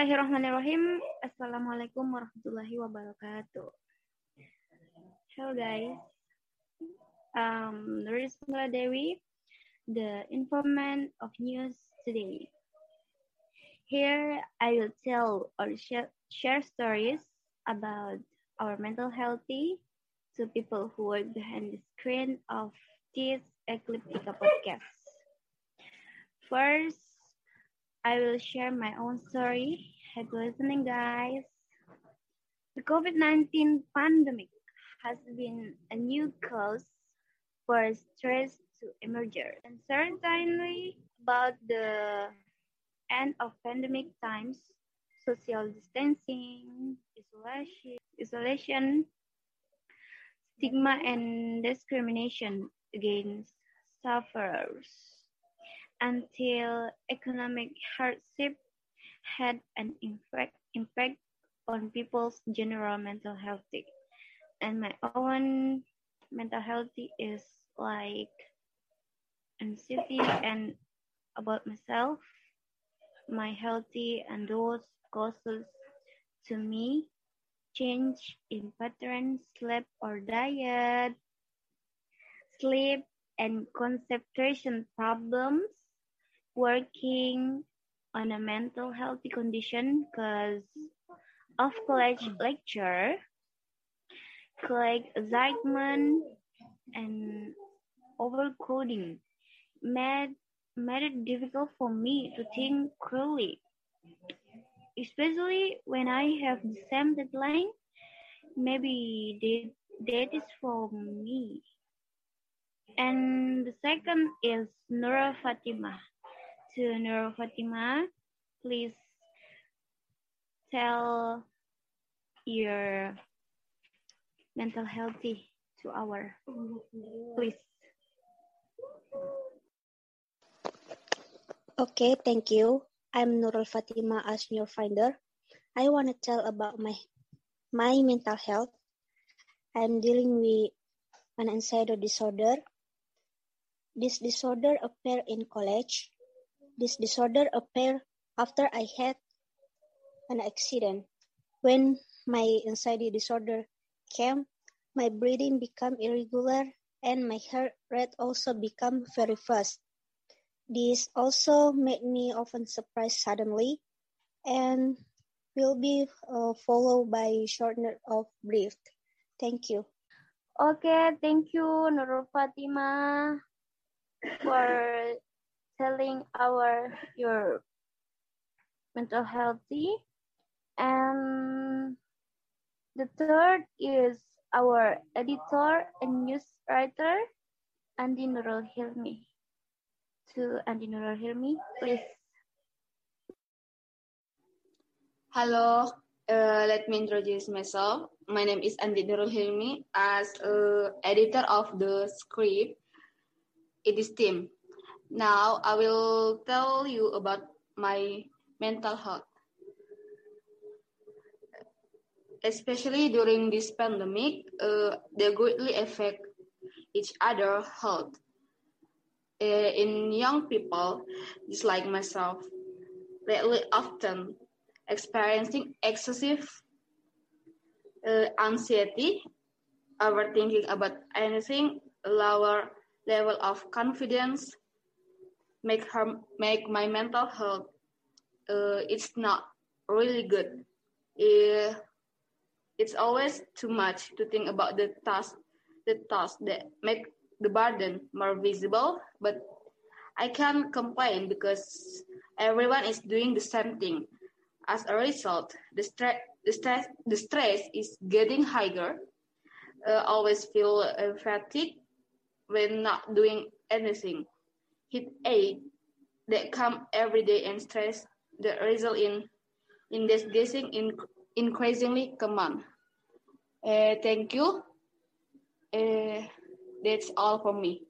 Bismillahirrahmanirrahim. Assalamualaikum warahmatullahi wabarakatuh. Hello guys. Um, Rismala Dewi, the informant of news today. Here I will tell or share, stories about our mental health to people who work behind the screen of this Ekliptika podcast. First, I will share my own story. Happy listening, guys. The COVID-19 pandemic has been a new cause for stress to emerge. And certainly about the end of pandemic times, social distancing, isolation, isolation, stigma and discrimination against sufferers until economic hardship had an impact, impact on people's general mental health. And my own mental health is like anxiety and about myself, my healthy and those causes to me, change in pattern, sleep or diet, sleep and concentration problems, working on a mental healthy condition because of college lecture, college excitement, and overcoding made, made it difficult for me to think clearly, especially when I have the same deadline. Maybe that, that is for me. And the second is Nurul Fatima. To Nurul Fatima, please tell your mental healthy to our, please. Okay, thank you. I'm Nurul Fatima as your finder. I want to tell about my my mental health. I'm dealing with an anxiety disorder this disorder appeared in college. This disorder appeared after I had an accident. When my anxiety disorder came, my breathing became irregular and my heart rate also became very fast. This also made me often surprised suddenly and will be uh, followed by shortness of breath. Thank you. Okay, thank you, Nurul Fatima for telling our your mental healthy and the third is our editor and news writer Andi Nurul Hilmi to Andi Nurul Hilmi please Hello, uh, let me introduce myself. My name is Andi Nurul Hilmi as uh, editor of the script it is team. Now I will tell you about my mental health. Especially during this pandemic, uh, they greatly affect each other health. Uh, in young people, just like myself, lately often experiencing excessive uh, anxiety, overthinking about anything, lower level of confidence make her make my mental health uh, it's not really good. Uh, it's always too much to think about the task the task that make the burden more visible but i can't complain because everyone is doing the same thing. As a result the stress the stress the stress is getting higher. Uh, always feel uh, fatigue when not doing anything. Hit aid that come every day and stress that result in investigating in increasingly common. Uh, thank you. Uh, that's all for me.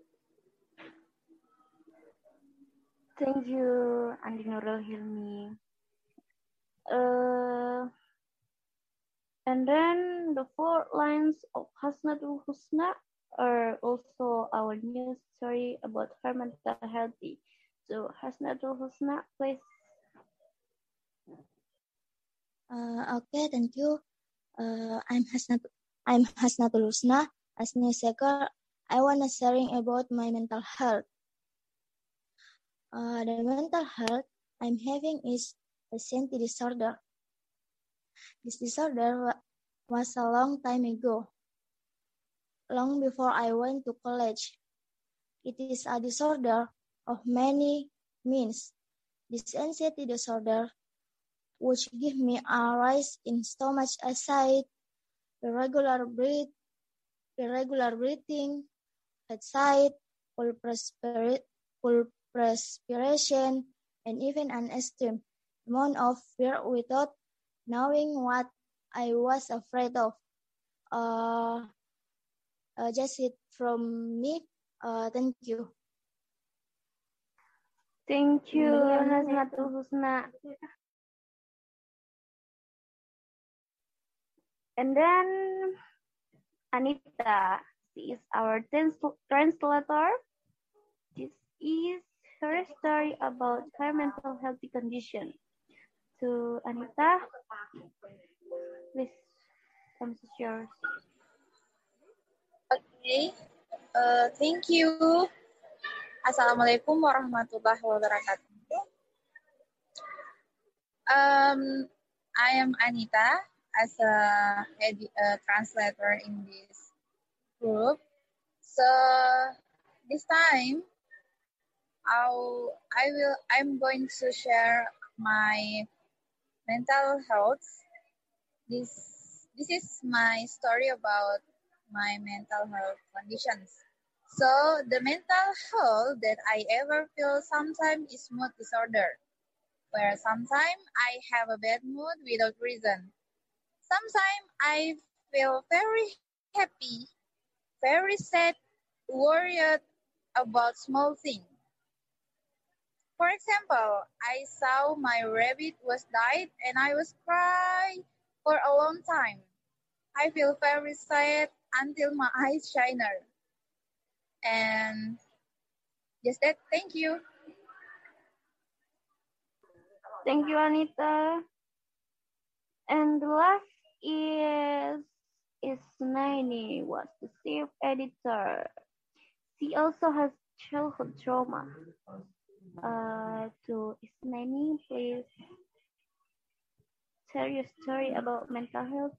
Thank you, Andi Nurul Hilmi. Uh, and then the four lines of Hasnatul Husna are also our news story about her mental health. So Hasnatul Husna, please. Uh, okay, thank you. Uh, I'm Hasnat. I'm Hasnatul Husna. As seeker, I wanna sharing about my mental health. Uh, the mental health I'm having is anxiety disorder. This disorder was a long time ago, long before I went to college. It is a disorder of many means. This anxiety disorder, which give me a rise in stomach acid, irregular breath, irregular breathing, headache, full, full perspiration, and even an extreme amount of fear without knowing what I was afraid of. Uh, uh, just it from me. Uh, thank you. Thank you, Hasnatul Husna. And then Anita, she is our translator. This is her story about her mental health condition. To Anita, please, come to yours. Okay, uh, thank you. Assalamualaikum warahmatullahi wabarakatuh. Um, I am Anita as a, a translator in this group. So this time, I'll, I will. I'm going to share my mental health. This this is my story about my mental health conditions. So the mental health that I ever feel sometimes is mood disorder, where sometimes I have a bad mood without reason. Sometimes I feel very happy, very sad, worried about small things. For example, I saw my rabbit was died and I was crying for a long time. I feel very sad until my eyes shiner. And just that, thank you. Thank you, Anita. And the last is Isnaini was the chief editor. She also has childhood trauma. Uh, to Isnaini, please tell your story about mental health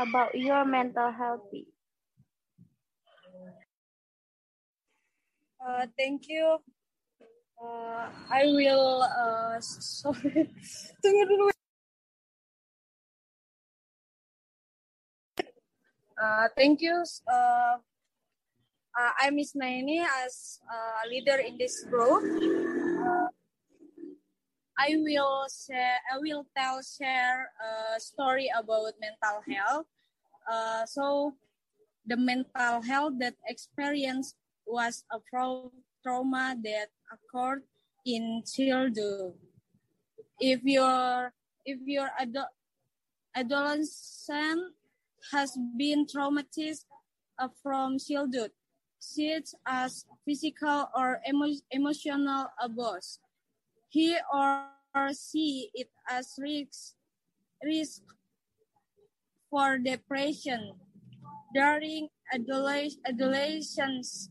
about your mental health. Uh, thank you. Uh, I will. Uh, sorry. Tunggu dulu. Uh, thank you. Uh, uh, I'm Isnaini as a leader in this group. I will share, I will tell share a story about mental health. Uh, so the mental health that experience was a trauma that occurred in childhood. If your if your ado adolescent has been traumatized uh, from childhood, such as physical or emo emotional abuse, he or see it as risk, risk for depression during adolescence.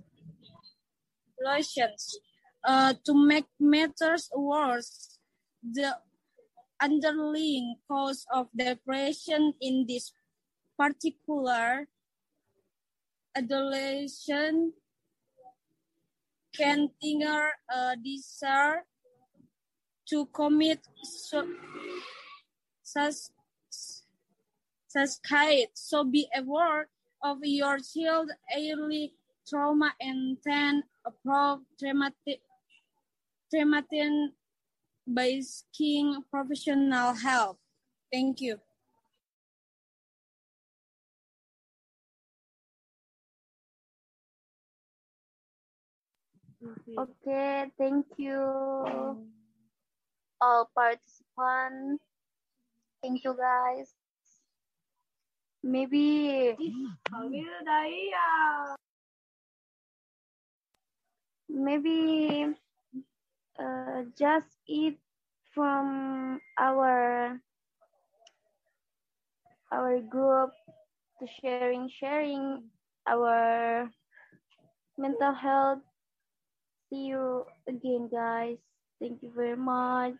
adolescence. Uh, to make matters worse, the underlying cause of depression in this particular adolescent can trigger a desire to commit suicide. So be aware of your child's early trauma and then approach traumatic, traumatic by seeking professional help. Thank you. Okay, thank you all participants. Thank you guys. Maybe maybe uh, just if from our our group to sharing sharing our mental health. See you again, guys. Thank you very much.